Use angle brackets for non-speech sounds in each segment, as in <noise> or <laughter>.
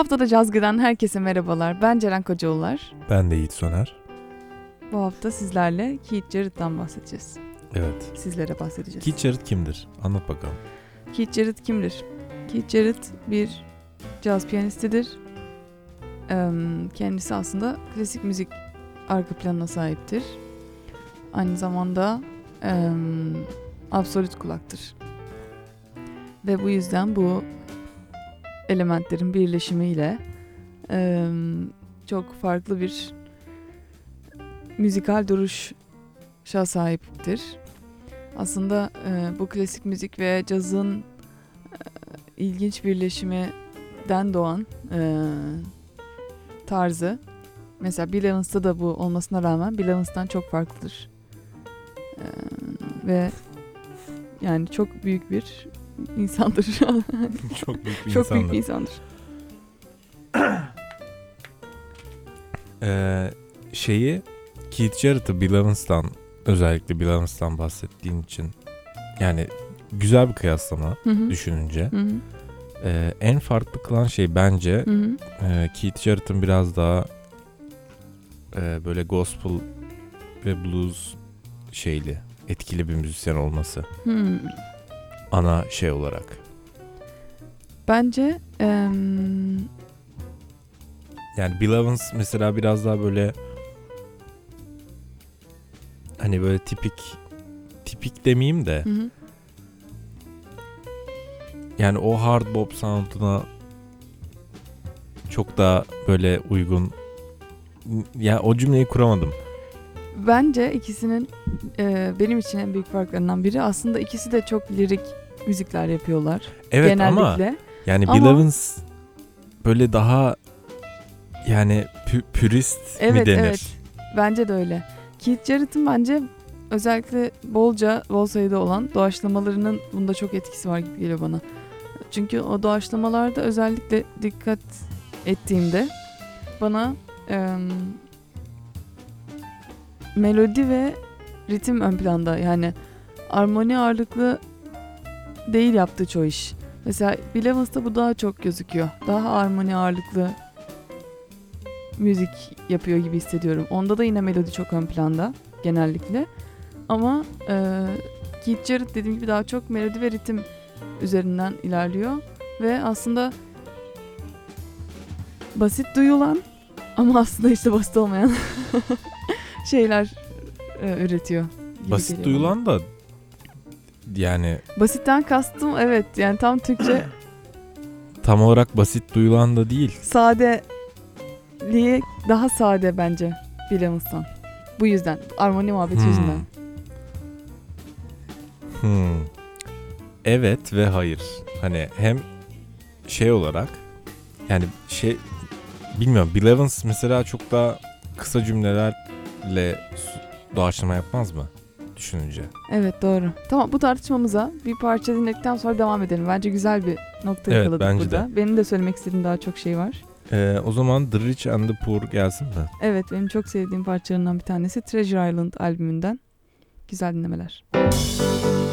hafta da Cazgı'dan herkese merhabalar. Ben Ceren Kocaoğullar. Ben de Yiğit Soner. Bu hafta sizlerle Keith Jarrett'tan bahsedeceğiz. Evet. Sizlere bahsedeceğiz. Keith Jarrett kimdir? Anlat bakalım. Keith Jarrett kimdir? Keith Jarrett bir caz piyanistidir. Kendisi aslında klasik müzik arka planına sahiptir. Aynı zamanda absolut kulaktır. Ve bu yüzden bu elementlerin birleşimiyle eee, çok farklı bir müzikal duruşa sahiptir. Aslında eee, bu klasik müzik ve cazın eee, ilginç birleşiminden doğan eee, tarzı mesela Bill Evans'ta da bu olmasına rağmen Bill Evans'tan çok farklıdır. Eee, ve yani çok büyük bir insandır. <laughs> Çok büyük bir çok insandır. büyük bir insandır. <clears throat> Ee, şeyi Keith Jarrett'ı Bill Evans'tan özellikle Bill Evans'tan bahsettiğin için yani güzel bir kıyaslama Hı hı. düşününce. Hı hı. Ee, en farklı kılan şey bence Hı hı. e, Keith Jarrett'ın biraz daha e, böyle gospel ve blues şeyli etkili bir müzisyen olması Hmm. Ana şey olarak. Bence em, Yani Bill Evans mesela biraz daha böyle hani böyle tipik tipik demeyeyim de hı hı. yani o hard bop sound'una çok daha böyle uygun ya o cümleyi kuramadım. Bence ikisinin e, benim için en büyük farklarından biri aslında ikisi de çok lirik müzikler yapıyorlar Evet ama genellikle. yani Bill Ama- Evans böyle daha yani pü- pürist Evet mi denir? evet. Bence de öyle. Keith Jarrett'ın bence özellikle bolca bol sayıda olan doğaçlamalarının bunda çok etkisi var gibi geliyor bana. Çünkü o doğaçlamalarda özellikle dikkat ettiğimde bana em, melodi ve ritim ön planda yani armoni ağırlıklı değil yaptığı çoğu iş. Mesela Bill bu daha çok gözüküyor. Daha armoni ağırlıklı müzik yapıyor gibi hissediyorum. Onda da yine melodi çok ön planda genellikle. Ama e, Keith Jarrett dediğim gibi daha çok melodi ve ritim üzerinden ilerliyor. Ve aslında basit duyulan ama aslında işte basit olmayan <laughs> şeyler e, üretiyor. gibi Basit geliyor duyulan da yani. Basitten kastım evet yani tam Türkçe <clears throat> tam olarak basit duyulan da değil. sadeliği daha sade bence Bill Evans'tan. Bu yüzden armoni muhabbeti Hmm. yüzünden. Hmm. Evet ve hayır. Hani hem şey olarak yani şey bilmiyorum Bill Evans mesela çok daha kısa cümlelerle su- doğaçlama yapmaz mı? Düşününce. Evet doğru. Tamam bu tartışmamıza bir parça dinledikten sonra devam edelim. Bence güzel bir nokta Evet, yakaladık bence burada. Benim de söylemek istediğim daha çok şey var. Ee, o zaman The Rich and the Poor gelsin mi? Evet benim çok sevdiğim parçalarından bir tanesi Treasure Island albümünden. Güzel dinlemeler. Treasure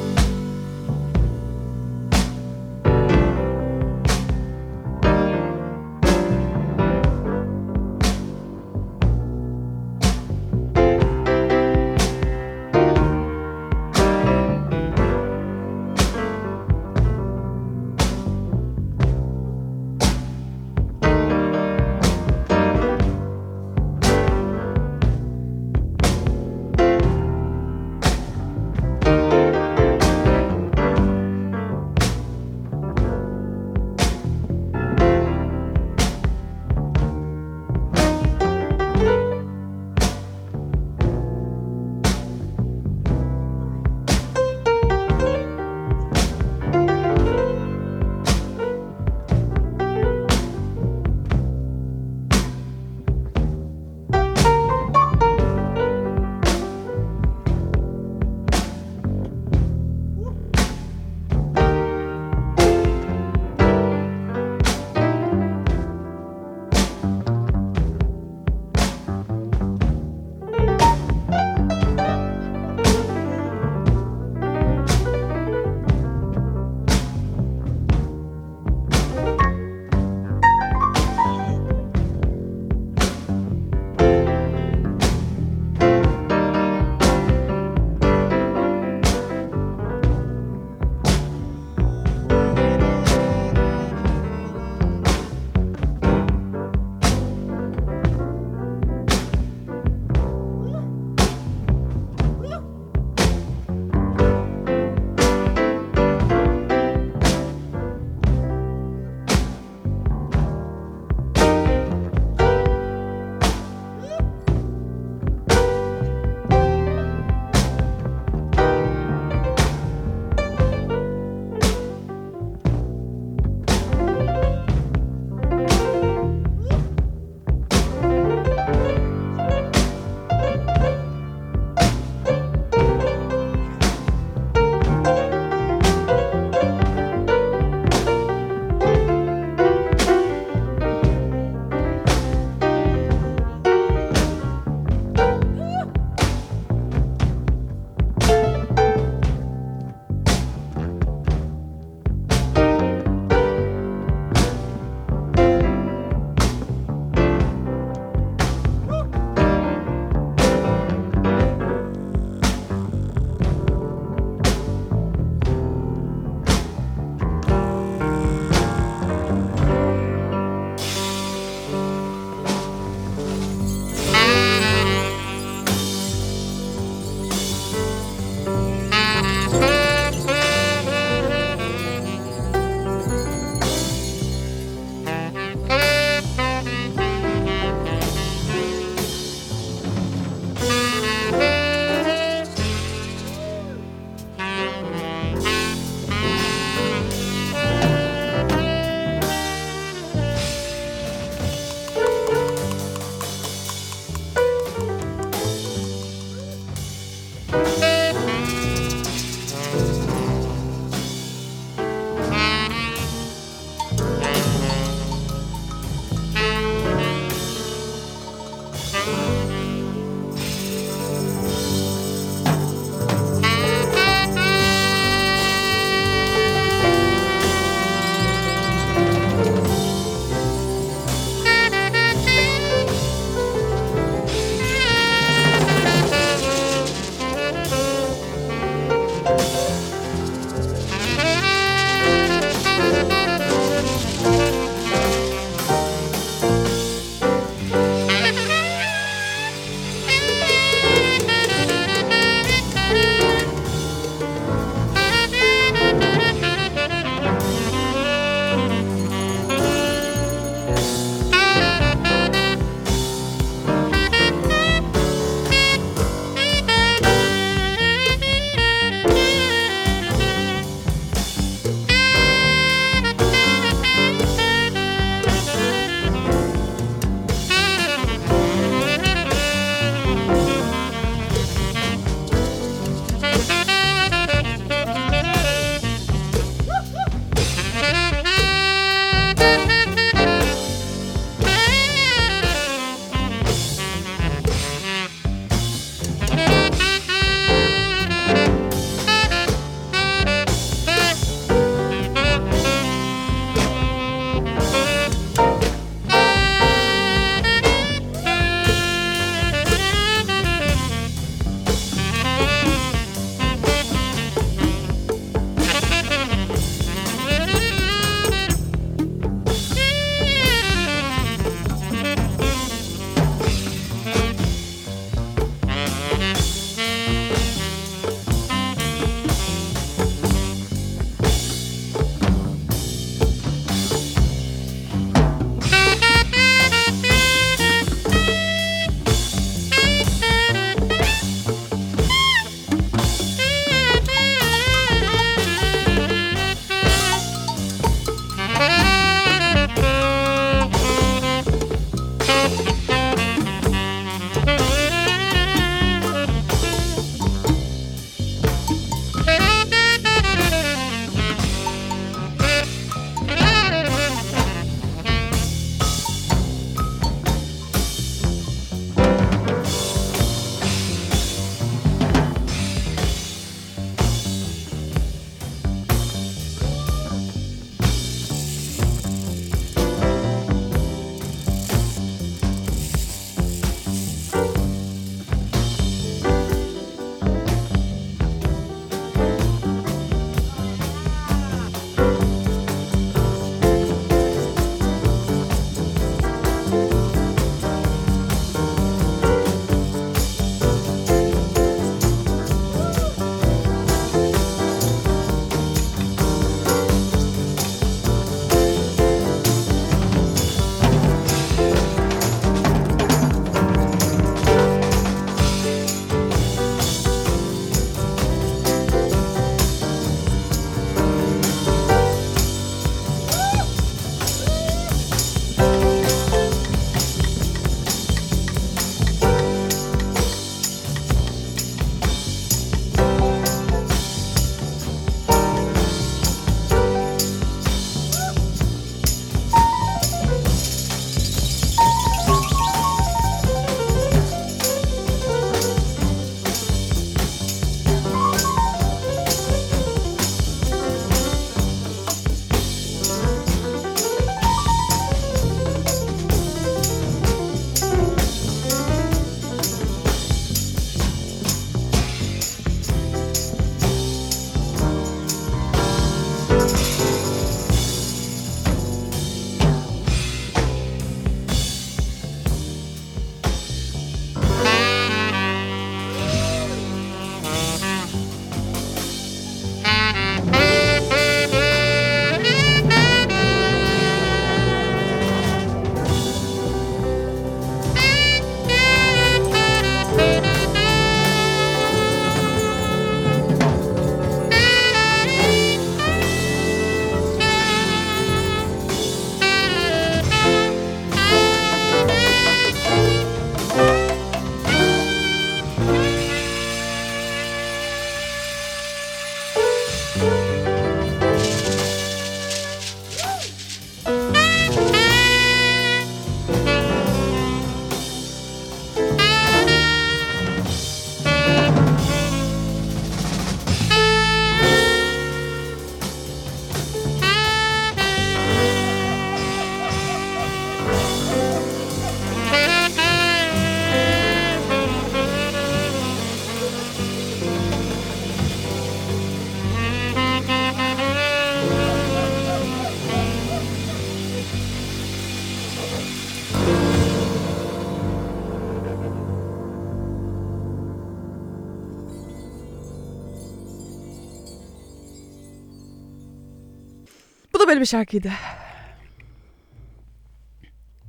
böyle bir şarkıydı.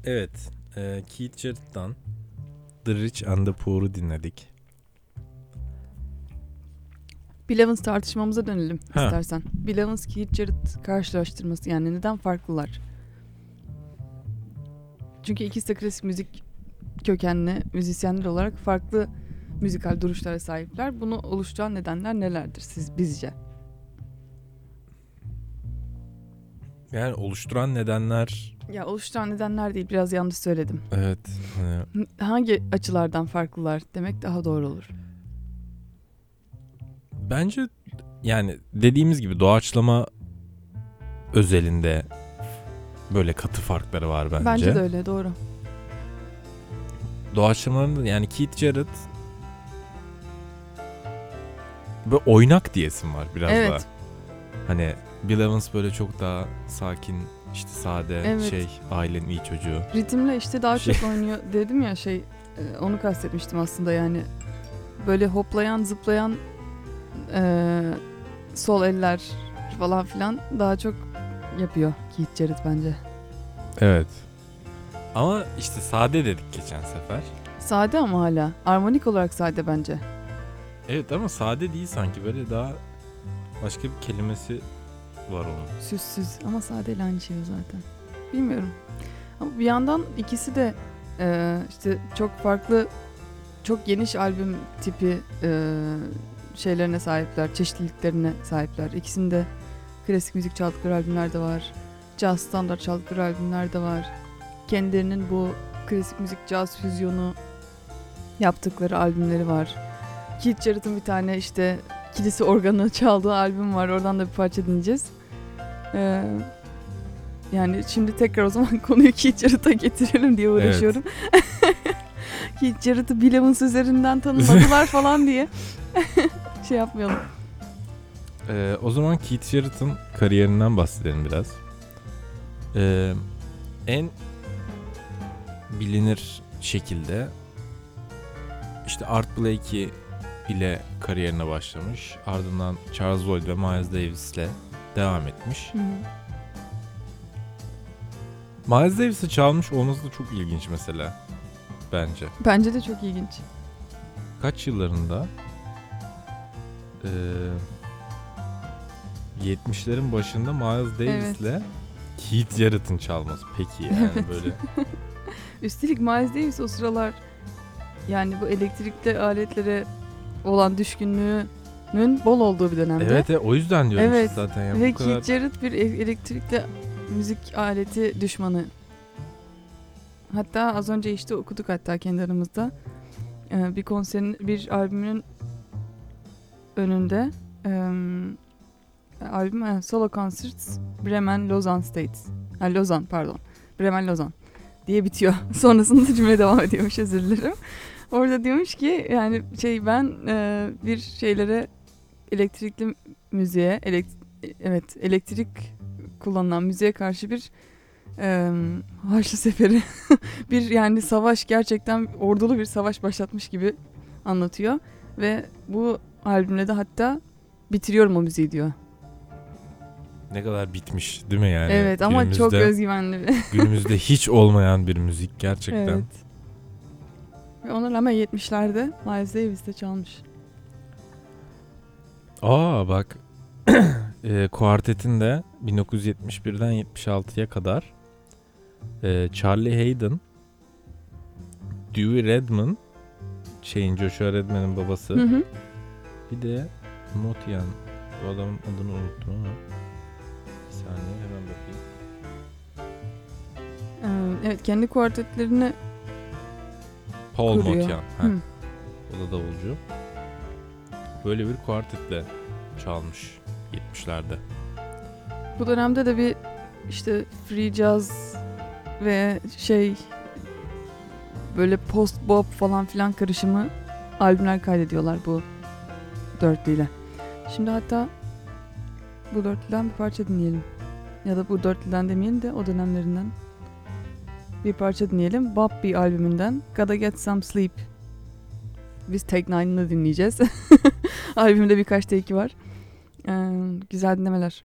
Evet. E, Keith Jarrett'tan The Rich and the Poor'u dinledik. Bill Evans tartışmamıza dönelim Ha. istersen. Bill Evans Keith Jarrett karşılaştırması yani neden farklılar? Çünkü ikisi de klasik müzik kökenli müzisyenler olarak farklı müzikal duruşlara sahipler. Bunu oluşturan nedenler nelerdir siz bizce? Yani oluşturan nedenler Ya oluşturan nedenler değil biraz yanlış söyledim. evet hani Hangi açılardan farklılar demek daha doğru olur. Bence yani dediğimiz gibi doğaçlama özelinde böyle katı farkları var bence. Bence de öyle doğru. Doğaçlamaların yani Keith Jarrett böyle oynak diyesim var biraz Evet. daha. Hani Bill Evans böyle çok daha sakin işte sade Evet. şey ailenin iyi çocuğu. Ritimle işte daha Şey- çok oynuyor dedim ya şey e, onu kastetmiştim aslında yani böyle hoplayan zıplayan e, sol eller falan filan daha çok yapıyor Keith Jarrett bence. Evet. Ama işte sade dedik geçen sefer. Sade ama hala armonik olarak sade bence. Evet ama sade değil sanki böyle daha başka bir kelimesi var onun. Süssüz ama sadeyle aynı şey o zaten. Bilmiyorum. Ama bir yandan ikisi de e, işte çok farklı çok geniş albüm tipi e, şeylerine sahipler, çeşitliliklerine sahipler. İkisinde klasik müzik çaldıkları albümler de var. Caz standart çaldıkları albümler de var. Kendilerinin bu klasik müzik caz füzyonu yaptıkları albümleri var. Keith Jarrett'ın bir tane işte kilise organı çaldığı albüm var. Oradan da bir parça dinleyeceğiz. Ee, yani şimdi tekrar o zaman <laughs> konuyu Keith getirelim diye uğraşıyorum. <laughs> Keith Jarrett'ı Bill Evans üzerinden tanımadılar <laughs> falan diye şey yapmayalım. Ee, o zaman Keith Jarrett'ın kariyerinden bahsedelim biraz. Ee, en bilinir şekilde işte Art Blakey ile kariyerine başlamış. Ardından Charles Lloyd ve Miles Davis ile devam etmiş. Hı. Miles Davis'i çalmış olması da çok ilginç mesela. Bence. Bence de çok ilginç. Kaç yıllarında? Ee, 70'lerin başında Miles Davis'le Keith Jarrett'ın çalması. Peki yani Evet. böyle. <laughs> Üstelik Miles Davis o sıralar yani bu elektrikli aletlere olan düşkünlüğünün bol olduğu bir dönemde. evet e, o yüzden diyorum Evet. işte zaten. Yani Ve bu kadar... Keith Jarrett bir e- elektrikli müzik aleti düşmanı. Hatta az önce işte okuduk hatta kendi aramızda. Ee, bir konserin, bir albümünün önünde em, albüm e, Solo Concerts Bremen Lozan States. Ha, Lozan pardon. Bremen Lozan diye bitiyor. <laughs> Sonrasında cümle devam ediyormuş özür dilerim. Orada diyormuş ki yani şey ben e, bir şeylere elektrikli müziğe elekt evet elektrik kullanılan müziğe karşı bir e, Haçlı Seferi <laughs> bir yani savaş gerçekten ordulu bir savaş başlatmış gibi anlatıyor ve bu albümle de hatta bitiriyorum o müziği diyor. Ne kadar bitmiş değil mi yani? evet ama çok özgüvenli bir. <laughs> Günümüzde hiç olmayan bir müzik gerçekten. evet. Ve ona rağmen 70'lerde Miles Davis de çalmış. Aa bak <clears throat> e, kuartetin de 1971'den 76'ya kadar e, Charlie Hayden, Dewey Redman, şeyin Joshua Redman'ın babası. Hı hı. Bir de Motian. Bu adamın adını unuttum ama. Bir saniye hemen bakayım. Ee, evet kendi kuartetlerini Paul kuruyor. Motian. Ha, Hı. o da davulcu. Böyle bir kuartetle çalmış 70'lerde. Bu dönemde de bir işte free jazz ve şey böyle post bop falan filan karışımı albümler kaydediyorlar bu dörtlüyle. Şimdi hatta bu dörtlüden bir parça dinleyelim. Ya da bu dörtlüden demeyelim de o dönemlerinden bir parça dinleyelim. Bobby albümünden Gotta Get Some Sleep. Biz Take Nine'ını dinleyeceğiz. <laughs> Albümde birkaç take'i var. Ee, güzel dinlemeler.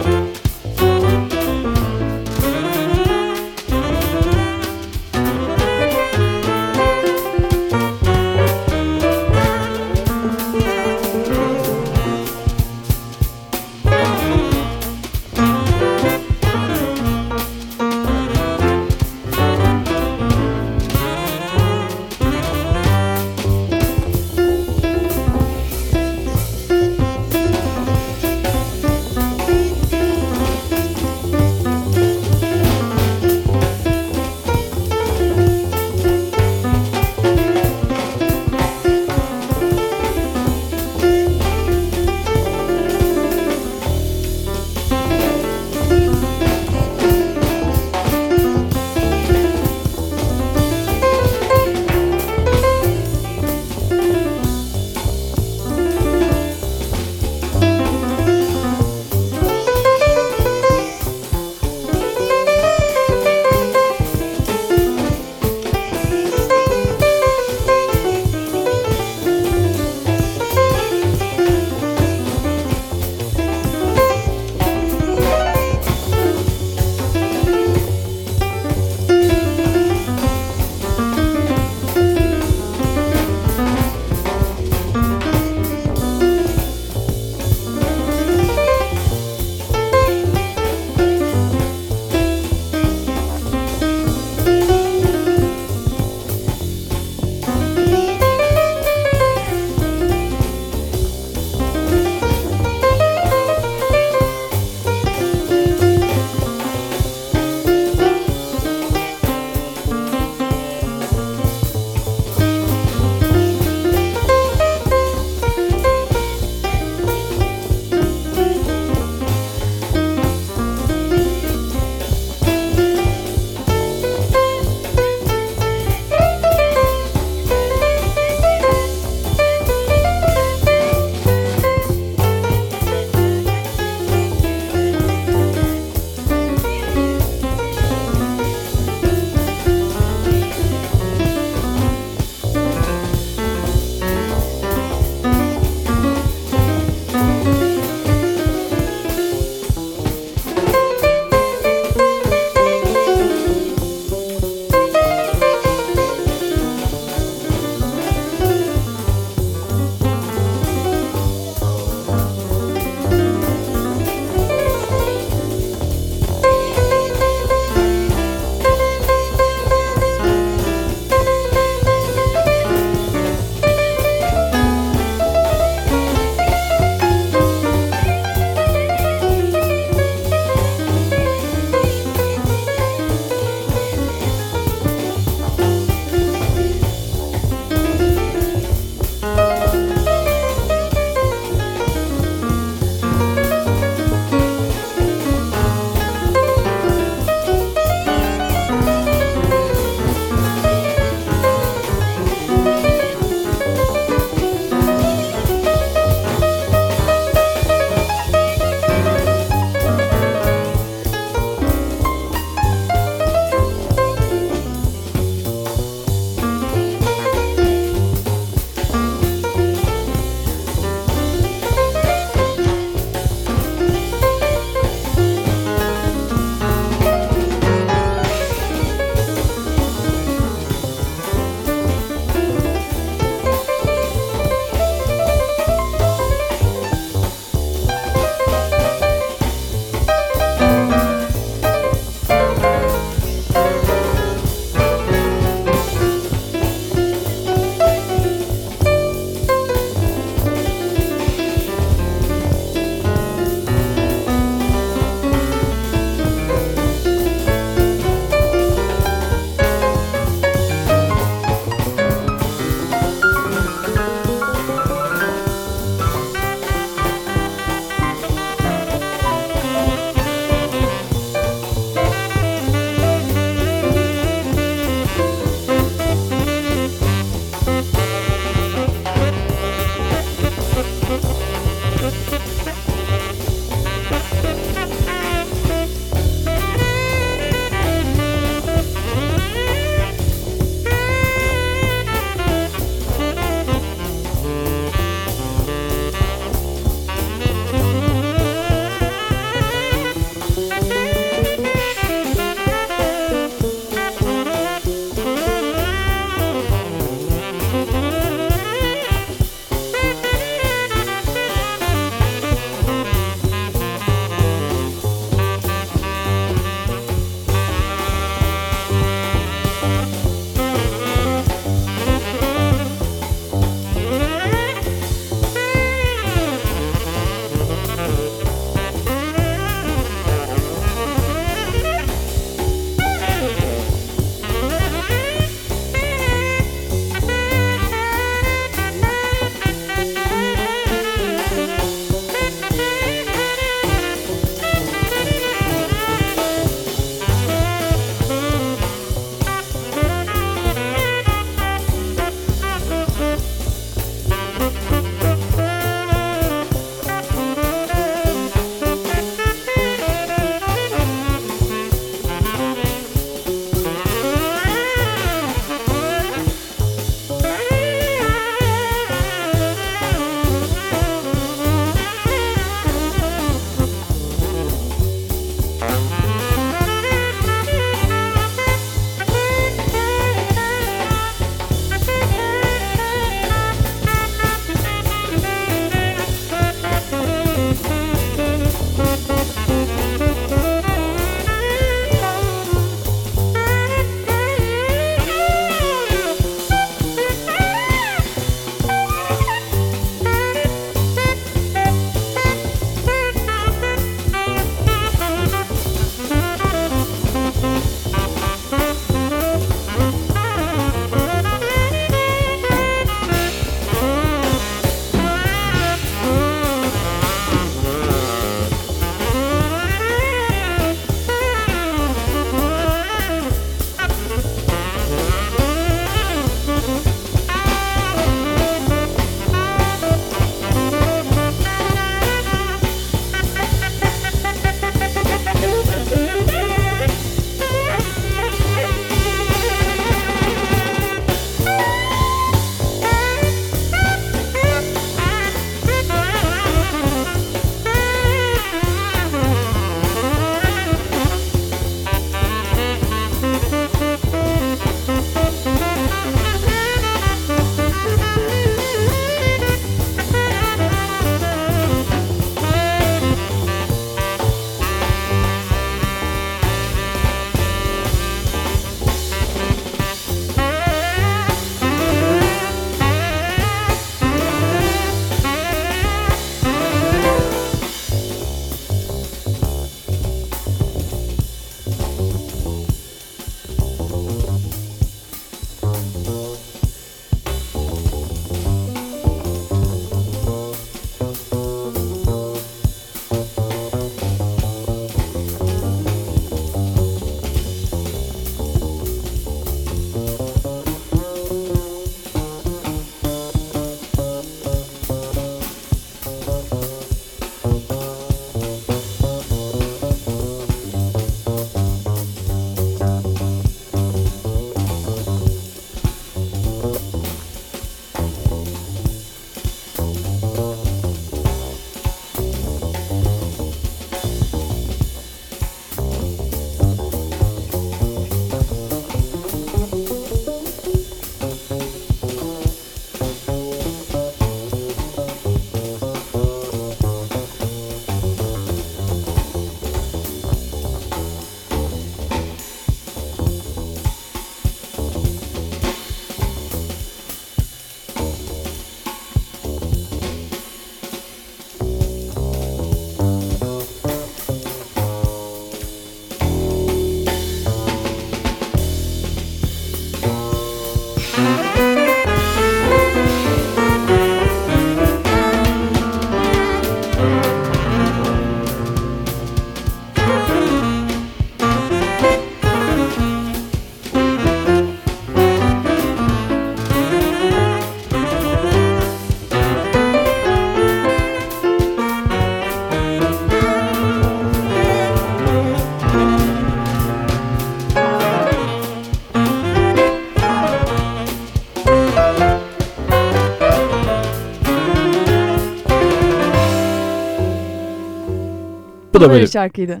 Da böyle şarkıydı.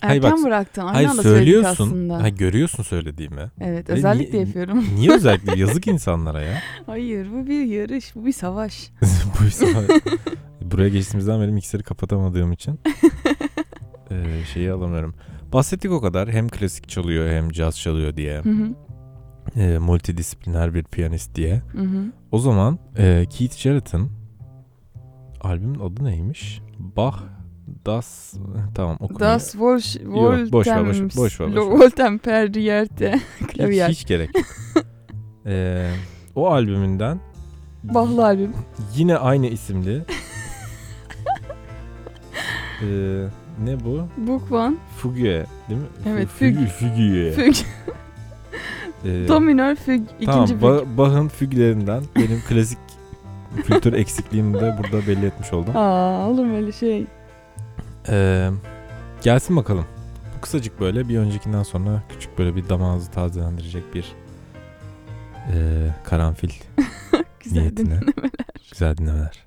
Hayır Erken bak, bıraktın. Aynı Hayır anda söylüyorsun. aslında. Ha görüyorsun söylediğimi. Evet Ve özellikle niye- yapıyorum. Niye özellikle yazık insanlara ya? <laughs> Hayır bu bir yarış, bu bir savaş. <laughs> Bu yüzden- Buraya geçtiğimizden beri mikseri kapatamadığım için <laughs> eee, şeyi alamıyorum. Bahsettik o kadar. Hem klasik çalıyor hem caz çalıyor diye. Hı hı. Eee, multidisipliner bir piyanist diye. Hı hı. O zaman eee, Keith Jarrett'ın albümün adı neymiş? Bach Das tamam okumayı. Das Volş, Yok, boş ver, boş ver, boş ver, boş ver. Lo- Voltemperrierte. hiç, Klaviyer. hiç gerek yok. Eee, <laughs> o albümünden Bahlı albüm. yine aynı isimli eee, <laughs> ne bu? Book One. Fugue değil mi? Evet, Fugue. Fugue. Füg. Eee, Do minör füg. tamam, ikinci füg. Ba- Bach'ın füglerinden benim klasik kültür eksikliğimi de burada belli etmiş oldum. Aa olur mu öyle şey? Eee, gelsin bakalım. Bu kısacık böyle bir öncekinden sonra küçük böyle bir damağınızı tazelendirecek bir eee, karanfil <laughs> Güzel niyetine. dinlemeler. Güzel dinlemeler.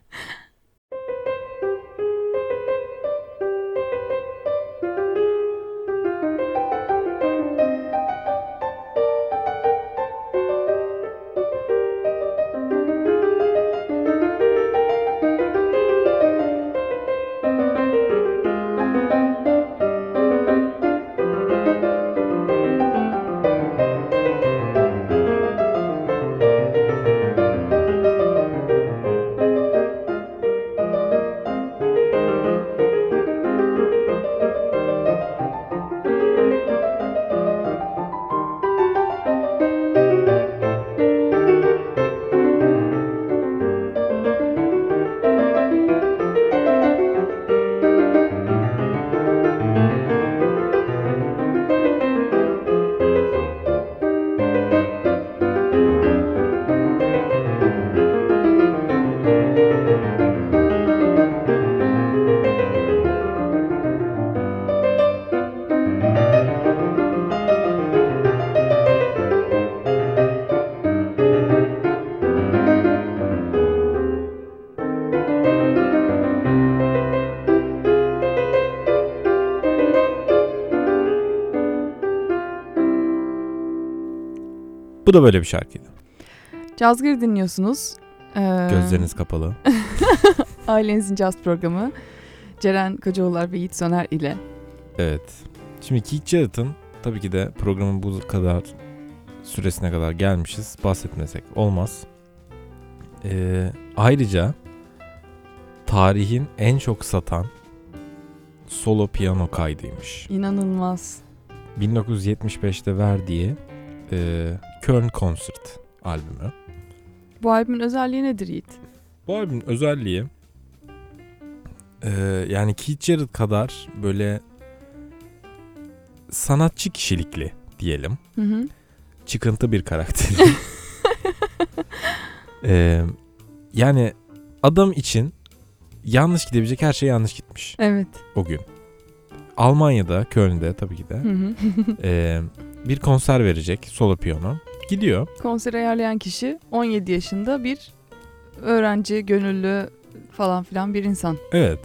Bu da böyle bir şarkıydı. Cazgır dinliyorsunuz. Ee, Gözleriniz kapalı. <laughs> Ailenizin caz programı. Ceren Kocaoğullar ve Yiğit Soner ile. Evet. Şimdi Keith Jarrett'ın tabii ki de programın bu kadar süresine kadar gelmişiz. Bahsetmesek olmaz. Ee, ayrıca tarihin en çok satan solo piyano kaydıymış. İnanılmaz. 1975'te verdiği e, Köln Concert albümü. Bu albümün özelliği nedir Yiğit? Bu albümün özelliği e, yani Keith Jarrett kadar böyle sanatçı kişilikli diyelim. Hı hı. çıkıntı bir karakter. <laughs> Ee, yani adam için yanlış gidebilecek her şey yanlış gitmiş Evet. o gün. Almanya'da, Köln'de tabii ki de <laughs> ee, bir konser verecek solo piyano. Gidiyor. Konser ayarlayan kişi 17 yaşında bir öğrenci, gönüllü falan filan bir insan. Evet.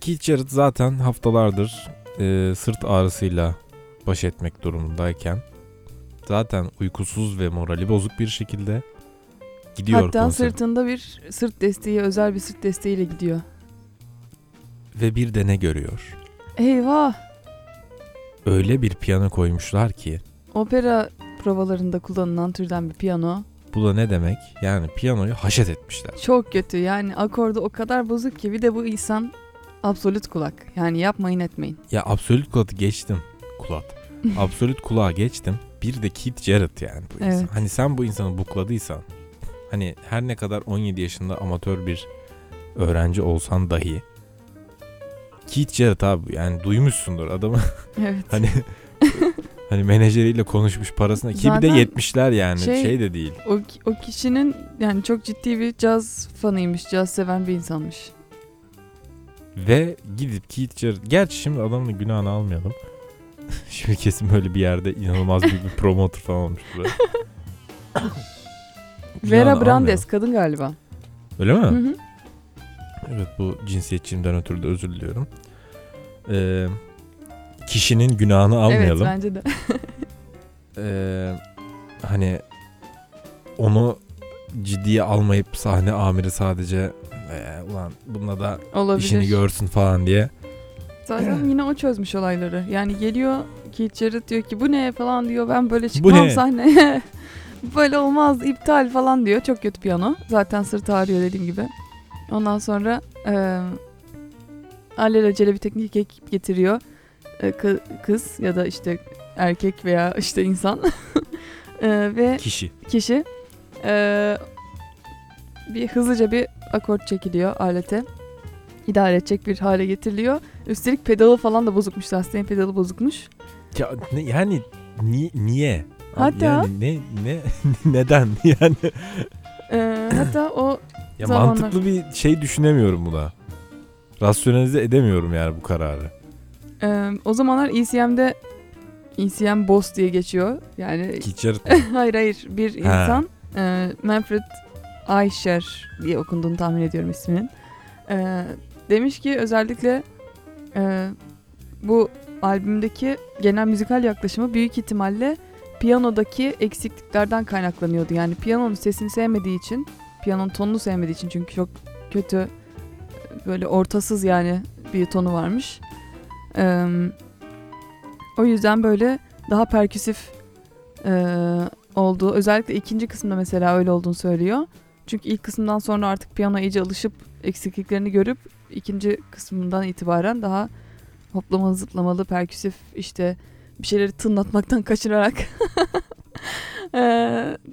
Keith Jarrett zaten haftalardır e, sırt ağrısıyla baş etmek durumundayken zaten uykusuz ve morali bozuk bir şekilde gidiyor Hatta konsere. sırtında bir sırt desteği, özel bir sırt desteğiyle gidiyor. Ve bir de ne görüyor? Eyvah! Öyle bir piyano koymuşlar ki Opera provalarında kullanılan türden bir piyano. bu da ne demek? Yani piyanoyu haşet etmişler. Çok kötü yani akordu o kadar bozuk ki bir de bu insan absolut kulak. Yani yapmayın etmeyin. Ya absolut kulakı geçtim. Kulak. <laughs> absolut kulağa geçtim. Bir de Keith Jarrett yani bu insan. Evet. Hani sen bu insanı bukladıysan hani her ne kadar 17 yaşında amatör bir öğrenci olsan dahi Keith Jarrett abi yani duymuşsundur adamı <laughs> Evet. hani hani menajeriyle konuşmuş parasına ki bir de Zaten 70'ler yani şey, şey- de değil. O, o kişinin yani çok ciddi bir caz fanıymış, caz seven bir insanmış. Ve gidip Keith Jarrett gerçi şimdi adamın günahını almayalım. <laughs> şimdi kesin böyle bir yerde inanılmaz büyük bir promoter falan olmuş. Vera Günahını Brandes almayalım. kadın galiba. Öyle mi? Hı hı. Evet bu cinsiyetçimden ötürü de özür diliyorum. Ee, kişinin günahını almayalım. Evet bence de. <laughs> Ee, hani onu ciddiye almayıp sahne amiri sadece "Ee, ulan bununla da Olabilir. işini görsün falan diye. Zaten yine o çözmüş olayları. Yani geliyor Keith Jarrett diyor ki bu ne falan diyor. Ben böyle çıkmam ne?" sahneye. <laughs> böyle olmaz iptal falan diyor. Çok kötü piyano. Zaten sırt ağrıyor dediğim gibi. Ondan sonra e, alelacele bir teknik ekip getiriyor. E, kı- kız ya da işte erkek veya işte insan. <laughs> E, ve Kişi. kişi e, bir hızlıca bir akort çekiliyor alete. İdare edecek bir hale getiriliyor. Üstelik pedalı falan da bozukmuş. Sustain pedalı bozukmuş. Ya ne, yani ni- niye? Hatta- yani ne ne <laughs> neden yani E, hatta o ya Zamanlar. mantıklı bir şey düşünemiyorum buna. Rasyonelize edemiyorum yani bu kararı. e, o zamanlar ECM'de ECM Boss diye geçiyor. Yani Jarrett <laughs> hayır hayır bir Ha. insan e, Manfred Eicher diye okunduğunu tahmin ediyorum isminin. E, demiş ki özellikle e, bu albümdeki genel müzikal yaklaşımı büyük ihtimalle piyanodaki eksikliklerden kaynaklanıyordu. Yani piyanonun sesini sevmediği için, piyanonun tonunu sevmediği için çünkü çok kötü böyle ortasız yani bir tonu varmış. E, o yüzden böyle daha perküsif e, olduğu özellikle ikinci kısımda mesela öyle olduğunu söylüyor. Çünkü ilk kısımdan sonra artık piyano iyice alışıp eksikliklerini görüp ikinci kısmından itibaren daha hoplamalı zıplamalı perküsif işte bir şeyleri tınlatmaktan <laughs> kaçırarak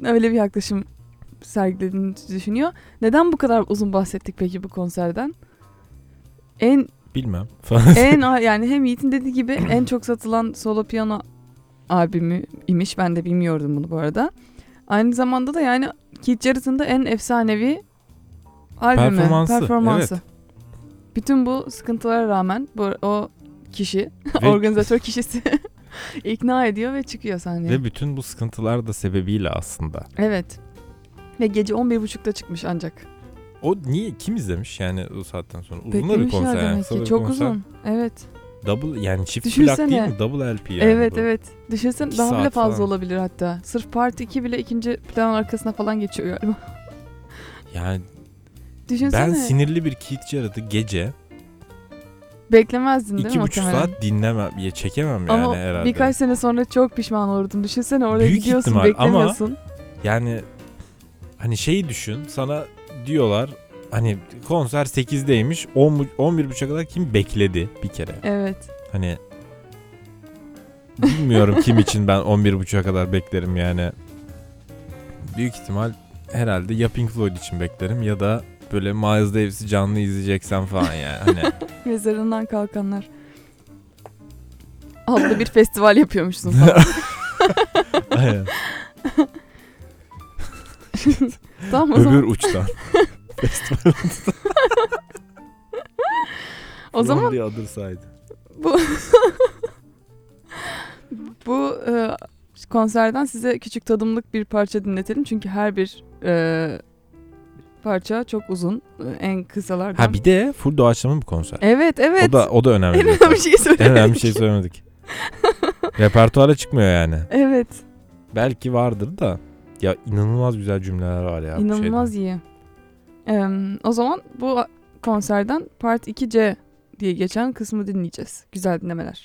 öyle bir yaklaşım sergilediğini düşünüyor. Neden bu kadar uzun bahsettik peki bu konserden? En bilmem falan. en <laughs> yani hem Yiğit'in dediği gibi en çok satılan solo piyano albümü imiş. Ben de bilmiyordum bunu bu arada. Aynı zamanda da yani Keith Jarrett'ın da en efsanevi albümü, Performansı, performansı. evet. Bütün bu sıkıntılara rağmen bu, o kişi, Ve- <laughs> organizatör kişisi <laughs> ikna ediyor ve çıkıyor sahneye. Ve bütün bu sıkıntılar da sebebiyle aslında. Evet. Ve gece 11.30'da çıkmış ancak. O niye kim izlemiş yani o saatten sonra? Uzun da bir konser. yani, demek ki. Çok konser. uzun. Evet. Double yani çift Düşünsene. plak değil mi? Double LP yani. evet bu. evet. Düşünsene İki daha bile fazla falan. olabilir hatta. Sırf Part 2 bile ikinci planın arkasına falan geçiyor galiba. <laughs> Yani Düşünsene. ben sinirli bir Keith Jarrett'ı gece Beklemezdin değil iki mi buçuk muhtemelen? saat dinlemem, ya çekemem yani Ama herhalde. birkaç sene sonra çok pişman olurdun. Düşünsene oraya Büyük gidiyorsun ihtimal ama- beklemiyorsun. Yani hani şeyi düşün sana diyorlar hani konser 8'deymiş 10 bu- 11.30'a kadar kim bekledi bir kere. Evet. Hani bilmiyorum kim <laughs> için ben 11.30'a kadar beklerim yani. Büyük ihtimal herhalde ya Pink Floyd için beklerim ya da böyle Miles Davis'i canlı izleyeceksen falan yani. Hani <laughs> Mezarından kalkanlar. Altta bir festival yapıyormuşsun falan. <laughs> Aynen. <laughs> tamam o zaman, öbür uçtan. <laughs> O zaman Lonely Other Side. bu <laughs> bu e, konserden size küçük tadımlık bir parça dinletelim. Çünkü her bir e, parça çok uzun. E, En kısalardan. Ha bir de full doğaçlama bir konser. Evet evet. O da o da önemli. en bir önemli şeyi En söylemedik. önemli şey söylemedik. Repertuara çıkmıyor yani. Evet. Belki vardır da. Ya inanılmaz güzel cümleler var ya. İnanılmaz iyi. Ee, o zaman bu konserden Part 2C diye geçen kısmı dinleyeceğiz. Güzel dinlemeler.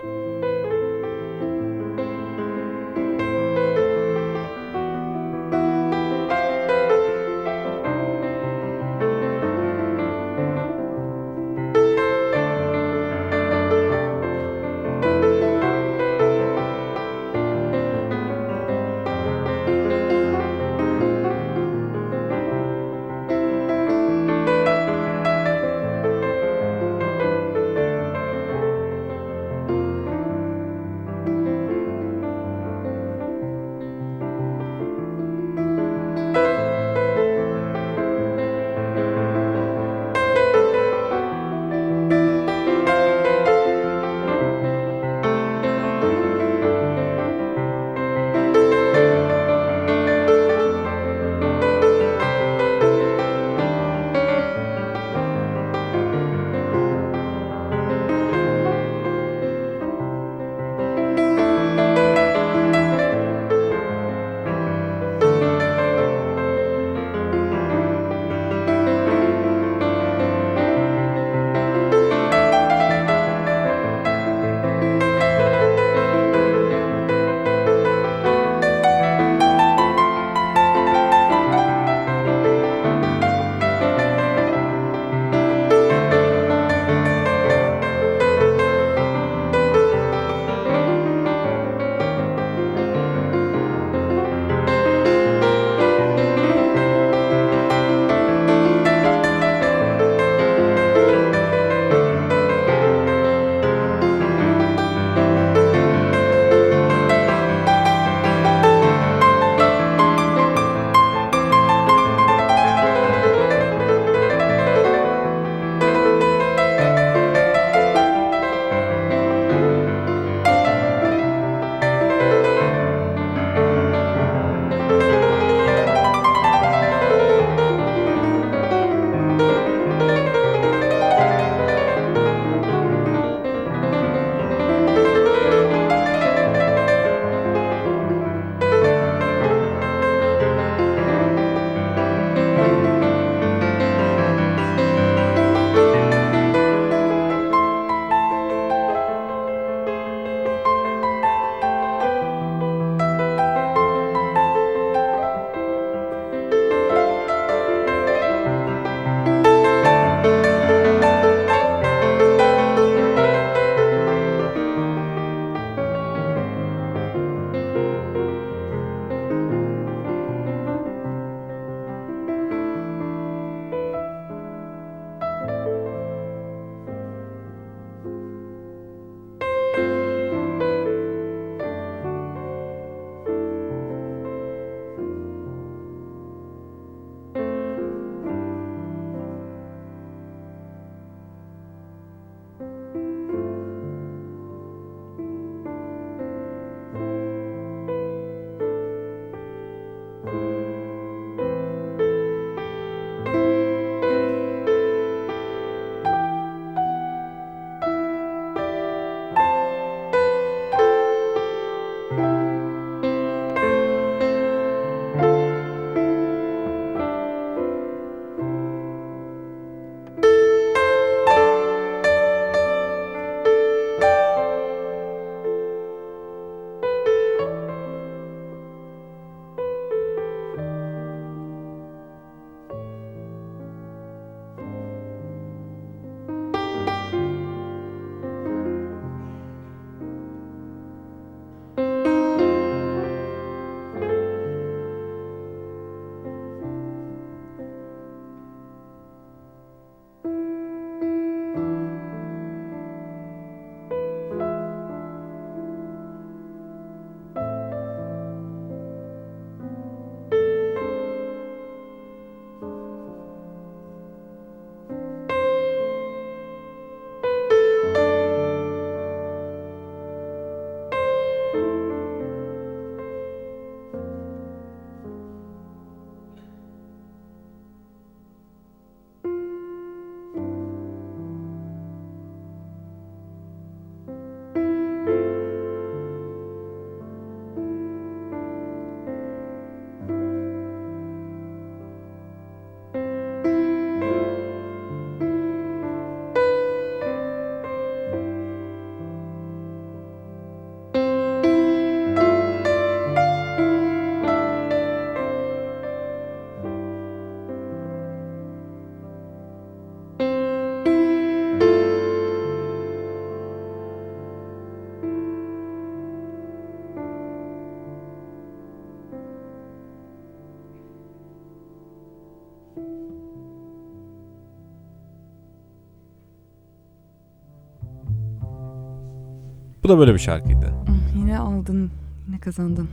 Bu da böyle bir şarkıydı. Hmm, Yine aldın. Yine kazandın.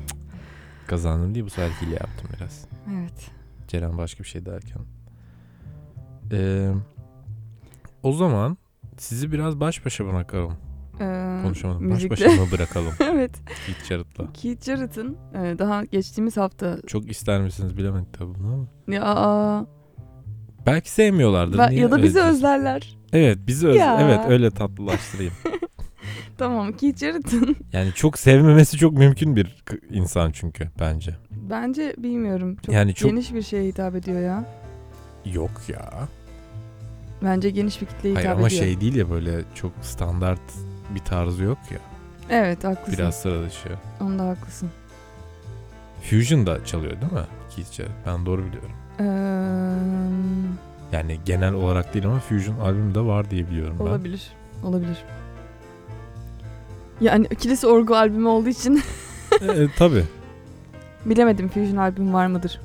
Kazandım diye bu sefer hile yaptım biraz. Evet. Ceren başka bir şey derken. Ee, o zaman sizi biraz baş başa bırakalım. Ee, Konuşamadım. Baş müzikle- başa mı bırakalım <laughs> evet. Keith Jarrett'la? Keith Jarrett'ın e, daha geçtiğimiz hafta Çok ister misiniz bilemedik tabii bunu ama. ya, aa, Belki sevmiyorlardır. ben- Niye ya da öyle bizi diyorsun? özlerler. Evet bizi öz Ya. evet öyle tatlılaştırayım. <laughs> Tamam Keith Jarrett'ın <laughs> yani çok sevmemesi çok mümkün bir insan çünkü bence. bence bilmiyorum çok, Yani çok- geniş bir şeye hitap ediyor ya. Yok ya. Bence geniş bir kitleye hitap Hayır ama ediyor. şey değil ya böyle çok standart bir tarzı yok ya. Evet haklısın. Biraz sıra dışı. Onda haklısın. Fusion da çalıyor değil mi? Keith Jarrett. Ben doğru biliyorum. Ee, Yani genel olarak değil ama Fusion albümü de var diye biliyorum ben. olabilir. Olabilir. Yani kilise orgu albümü olduğu için e, tabii. <laughs> bilemedim Fusion albüm var mıdır?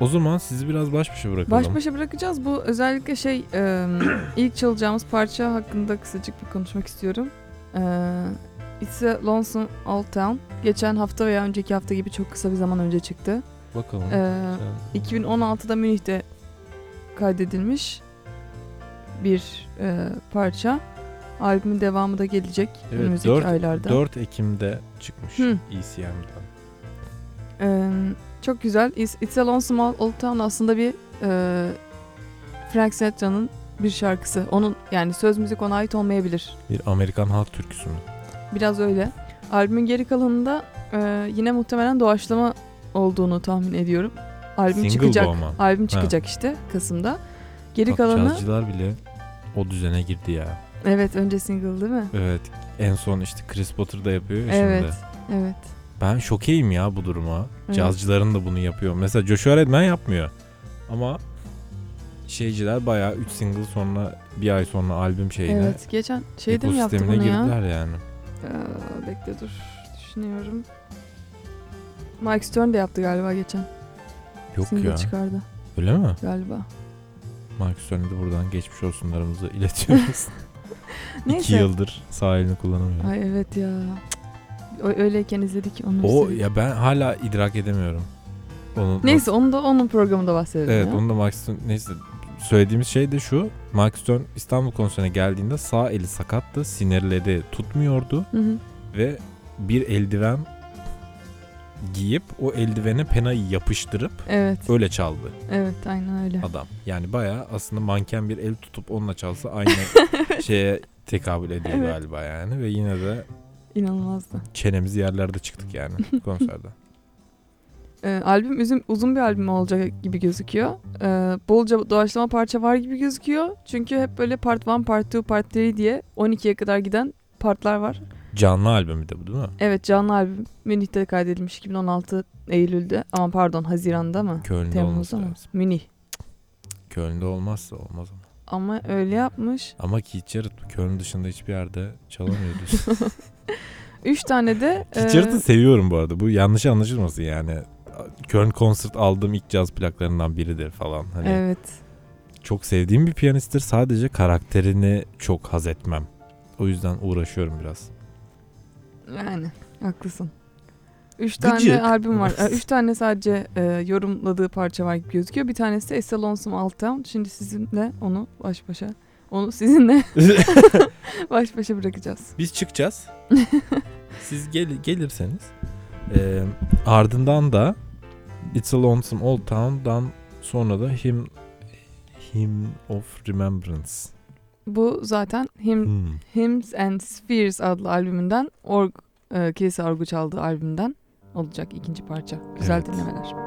O zaman sizi biraz baş başa bırakalım. Baş başa bırakacağız. Bu özellikle şey e, <clears throat> ilk çalacağımız parça hakkında kısacık bir konuşmak istiyorum. E, It's a Lonesome Old Town. Geçen hafta veya önceki hafta gibi çok kısa bir zaman önce çıktı. Bakalım. E, Sen- 2016'da Münih'te kaydedilmiş bir e, parça. Albümün devamı da gelecek Evet, önümüzdeki dört- aylarda. 4 Ekim'de çıkmış Hı. ECM'den. Ee, çok güzel. It's, It's a Lonesome Old Town aslında bir e, Frank Sinatra'nın bir şarkısı. Onun yani söz müzik ona ait olmayabilir. Bir Amerikan halk türküsü mü? Biraz öyle. Albümün geri kalanında e, yine muhtemelen doğaçlama olduğunu tahmin ediyorum. Albüm Single çıkacak. Albüm çıkacak işte Kasım'da. Geri Bak, kalanı Cazcılar bile o düzene girdi ya. Evet önce single değil mi? Evet. En son işte Chris Potter da yapıyor ya Evet. şimdi. Evet. Ben şokeyim ya bu duruma. Evet. Cazcıların da bunu yapıyor. Mesela Joshua Redman yapmıyor. Ama şeyciler bayağı 3 single sonra bir ay sonra albüm şeyine Evet. Geçen şeyde mi yaptı bunu ya? girdiler yani. Ee, bekle dur. Düşünüyorum. Mike Stern de yaptı galiba geçen. Yok Single ya. çıkardı Öyle mi? galiba. Mark Stern'e de buradan geçmiş olsunlarımızı iletiyoruz. <laughs> İki Neyse. yıldır sağ elini kullanamıyor. Ay evet ya. Öyleyken izledik onu. O izledik. ya ben hala idrak edemiyorum. Onu Neyse onu da onun programında bahsedelim Evet ya. onu da Stern neyse söylediğimiz şey de şu. Mark Stern İstanbul konserine geldiğinde sağ eli sakattı. Sinirleri tutmuyordu Hı hı. ve bir eldiven giyip o eldivene penayı yapıştırıp Evet. öyle çaldı Evet aynen öyle. adam. Yani bayağı aslında manken bir el tutup onunla çalsa aynı <laughs> şeye tekabül ediyor Evet. galiba yani ve yine de İnanılmazdı. çenemiz yerlerde çıktık yani <laughs> konserde. Ee, albüm uzun, uzun bir albüm olacak gibi gözüküyor. Ee, bolca doğaçlama parça var gibi gözüküyor. Çünkü hep böyle part 1, part 2, part 3 diye 12'ye kadar giden partlar var. Canlı albümü de bu değil mi? Evet canlı albüm Münih'te kaydedilmiş 2016 Eylül'de. Ama pardon Haziran'da mı? Köln'de Temmuz'da mı? lazım. Münih. Köln'de olmazsa olmaz ama. Ama öyle yapmış. Ama Keith Jarrett Köln dışında hiçbir yerde çalamıyor diyorsun. <laughs> Üç tane de... Keith e, Jarrett'ı seviyorum bu arada. Bu yanlış anlaşılmasın yani. Köln konsert aldığım ilk caz plaklarından biridir falan. Hani Evet. çok sevdiğim bir piyanisttir. Sadece karakterini çok haz etmem. O yüzden uğraşıyorum biraz. Yani haklısın. Üç Gıcık. tane albüm var. Ee, <laughs> Üç tane sadece e, yorumladığı parça var gibi gözüküyor. Bir tanesi de Estelle Lonesome Old Town. Şimdi sizinle onu baş başa onu sizinle <laughs> <laughs> baş başa bırakacağız. Biz çıkacağız. Siz gel gelirseniz. Ee, ardından da It's a Lonesome Old Town'dan sonra da Hymn, Hymn of Remembrance. Bu zaten Hymn, Hmm. Hymns and Spheres adlı albümünden org, e, kilise orgu çaldığı albümden olacak ikinci parça. Güzel Evet. dinlemeler.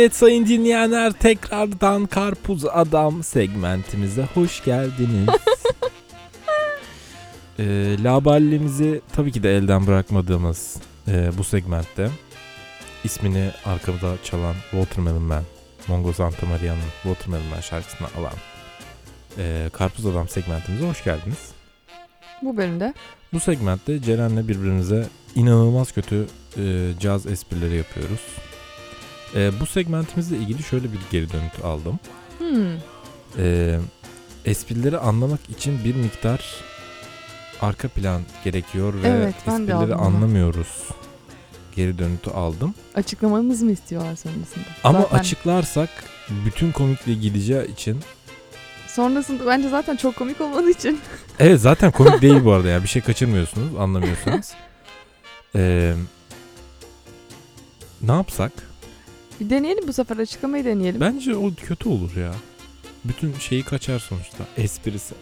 Evet sayın dinleyenler tekrardan Karpuz Adam segmentimize hoş geldiniz. <laughs> e, laballemizi tabii ki de elden bırakmadığımız e, bu segmentte ismini arkamda çalan Watermelon Man, Mongo Santa Maria'nın Watermelon Man şarkısını alan e, Karpuz Adam segmentimize hoş geldiniz. Bu bölümde Bu segmentte Ceren'le birbirimize inanılmaz kötü e, caz esprileri yapıyoruz. E, bu segmentimizle ilgili şöyle bir geri dönüt aldım. hmm, E, esprileri anlamak için bir miktar arka plan gerekiyor ve Evet, esprileri anlamıyoruz. Geri dönütü aldım. açıklamamızı mı istiyorlar sonrasında? Ama Zaten açıklarsak bütün komikliğe gideceği için Sonrasında bence zaten çok komik olmadığı için. <laughs> Evet zaten komik değil bu arada ya. Bir şey kaçırmıyorsunuz anlamıyorsanız. <laughs> Ee, ne yapsak? Bir deneyelim bu sefer açıklamayı deneyelim. Bence o kötü olur ya. Bütün şeyi kaçar sonuçta. Esprisi.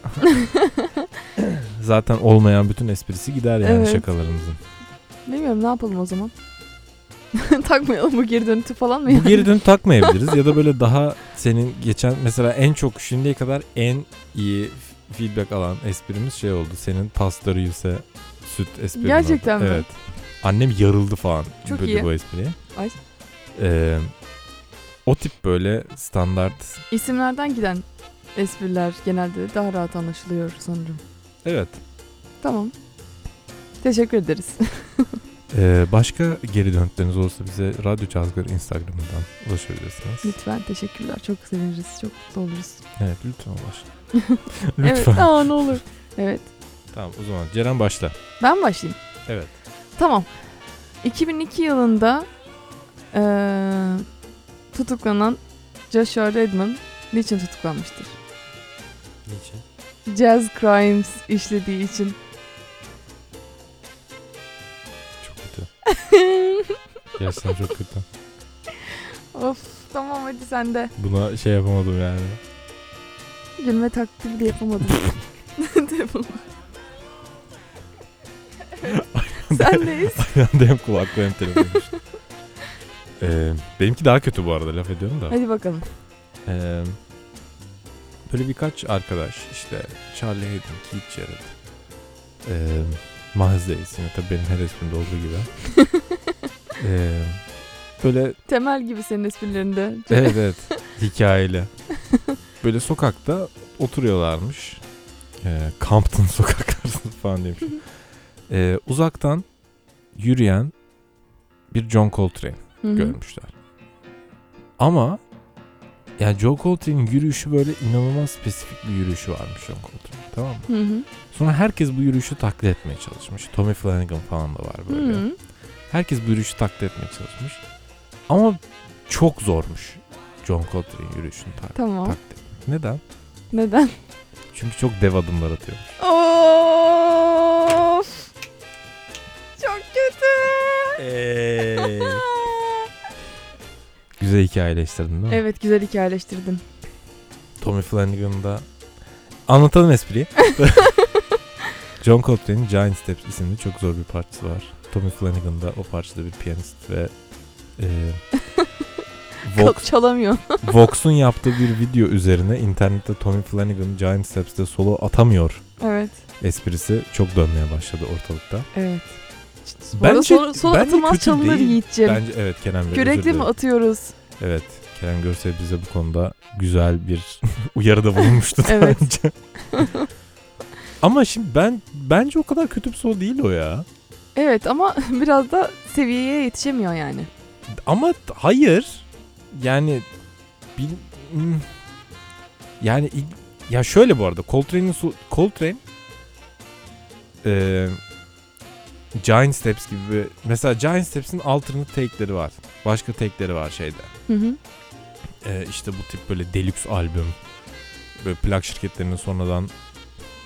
<laughs> zaten olmayan bütün esprisi gider yani Evet. şakalarımızın. Bilmiyorum ne yapalım o zaman. <laughs> Takmayalım bu geri dönütü falan mı? Bu geri dönüp takmayabiliriz ya da böyle daha senin geçen mesela en çok şimdiye kadar en iyi feedback alan esprimiz şey oldu. Senin pastörize süt esprin. Gerçekten mi? Evet. Annem yarıldı falan Çok böyle iyi. bu espriye. Ay. Ee, o tip böyle standart İsimlerden giden espriler genelde daha rahat anlaşılıyor sanırım. evet. Tamam. Teşekkür ederiz. <laughs> Ee, başka geri dönütleriniz olursa bize Radyo Cazgır Instagram'dan ulaşabilirsiniz. Lütfen teşekkürler. Çok seviniriz. Çok mutlu oluruz. Evet lütfen ulaş. <laughs> <laughs> Evet. lütfen. Aa ne olur. Evet. Tamam o zaman Ceren başla. Ben başlayayım. Evet. Tamam. 2002 yılında eee, tutuklanan Joshua Redman niçin tutuklanmıştır? Niçin? Jazz Crimes işlediği için. Çok kötü. <laughs> Gerçekten çok kötü. of tamam hadi sen de. Buna şey yapamadım yani. Gülme taklidi yapamadım. <laughs> Telefonu. Sendeyiz. Aynı anda hem kulaklığı hem telefonu. Ee, benimki daha kötü bu arada laf ediyorum da. Hadi bakalım. Ee, böyle birkaç arkadaş işte Charlie Hayden, Keith Jarrett, ee, Miles Davis yine tabii benim her esprimde olduğu gibi. <laughs> Ee, böyle Temel gibi senin esprilerinde. evet evet hikayeli. Böyle sokakta oturuyorlarmış. Ee, Compton <laughs> sokakları falan demiş. Ee, uzaktan yürüyen bir John Coltrane Hı hı. görmüşler. Ama yani John Coltrane'in yürüyüşü böyle inanılmaz spesifik bir yürüyüşü varmış John Coltrane. Tamam mı? Hı hı. Sonra herkes bu yürüyüşü taklit etmeye çalışmış. Tommy Flanagan falan da var böyle. Hı hı. Herkes bu yürüyüşü taklit etmeye çalışmış. Ama çok zormuş John Coltrane yürüyüşünü tak- Tamam. taklit etmek. Neden? Neden? Çünkü çok dev adımlar atıyor. Of. Çok kötü. Güzel hikayeleştirdin değil mi? evet güzel hikayeleştirdin. Tommy Flanagan'ın da anlatalım espriyi. <laughs> John Coltrane'in Giant Steps isimli çok zor bir parçası var. Tommy Flanagan da o parçada bir piyanist ve e, <laughs> Vox, Çalamıyor. <laughs> Vox'un yaptığı bir video üzerine internette Tommy Flanagan Giant Steps'te solo atamıyor Evet. esprisi çok dönmeye başladı ortalıkta. Evet. Bence- Bence, sol, sol bence atılmaz çalınır. Yiğit'ciğim. Bence evet Kerem Bey özür Kürekli mi atıyoruz? Evet Kerem Görsel bize bu konuda güzel bir <laughs> uyarıda bulunmuştu daha Evet. önce. <laughs> Ama şimdi ben bence o kadar kötü bir solo değil o ya. Evet ama <laughs> biraz da seviyeye yetişemiyor yani. Ama hayır. Yani bil, hmm. yani ya şöyle bu arada Coltrane'in Coltrane eee Giant Steps gibi mesela Giant Steps'in alternate take'leri var. Başka take'leri var şeyde. Hı hı. Ee, işte bu tip böyle deluxe albüm böyle plak şirketlerinin sonradan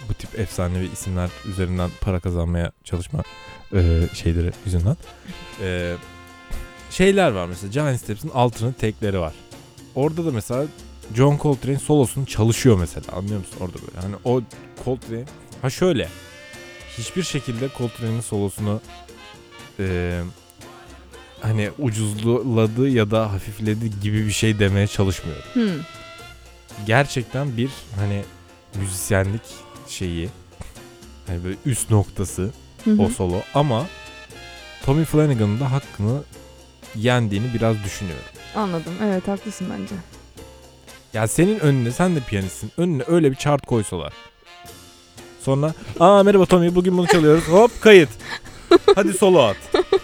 bu tip efsanevi isimler üzerinden para kazanmaya çalışma e, şeyleri yüzünden. E, şeyler var mesela Giant Steps'in alternate take'leri var. Orada da mesela John Coltrane solosunu çalışıyor mesela anlıyor musun orada böyle. Hani o Coltrane ha şöyle hiçbir şekilde Coltrane'in solosunu e, hani ucuzladı ya da hafifledi gibi bir şey demeye çalışmıyorum. Hmm. Gerçekten bir hani müzisyenlik şeyi hani böyle üst noktası Hı hı. o solo ama Tommy Flanagan'ın da hakkını yendiğini biraz düşünüyorum. Anladım. Evet haklısın bence. Ya senin önüne sen de piyanistsin. Önüne öyle bir chart koysalar. Sonra aa merhaba Tommy bugün bunu çalıyoruz. Hop kayıt. Hadi solo at.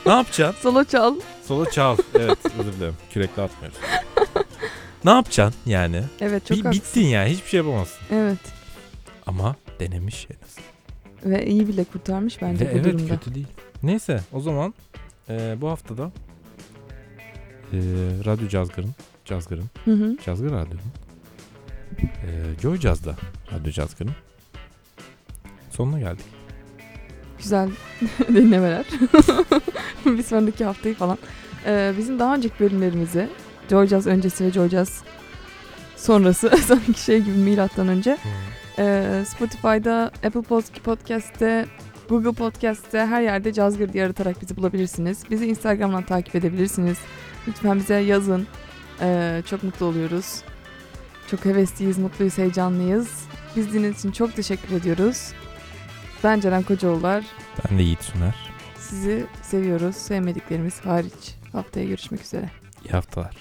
Ne yapacaksın? Solo çal. Solo çal. Evet özür dilerim. Kürekle atmıyoruz. <laughs> ne yapacaksın yani? Evet çok Bir, haklısın. bittin ya hiçbir şey yapamazsın. Evet. Ama denemiş en azından. Ve iyi bile kurtarmış bence Ve bu evet durumda. kötü değil. Neyse o zaman e, bu haftada e, Radyo Cazgır'ın Cazgır'ın Hı hı. Cazgır Radyo'nun e, Joy Jazz'da Radyo Cazgır'ın sonuna geldik. Güzel <laughs> dinlemeler. <laughs> bir sonraki haftayı falan. Ee, bizim daha önceki bölümlerimizi Joy Jazz öncesi ve Joy Jazz sonrası <laughs> sanki şey gibi milattan önce Ee, Spotify'da, Apple Pod- Podcast'te, Google Podcast'te her yerde Cazgır diye aratarak bizi bulabilirsiniz. Bizi Instagram'dan takip edebilirsiniz. Lütfen bize yazın. Ee, çok mutlu oluyoruz. Çok hevesliyiz, mutluyuz, heyecanlıyız. Biz dinlediğiniz için çok teşekkür ediyoruz. Ben Ceren Kocaoğullar. Ben de Yiğit Süner. Sizi seviyoruz. Sevmediklerimiz hariç. Haftaya görüşmek üzere. İyi haftalar.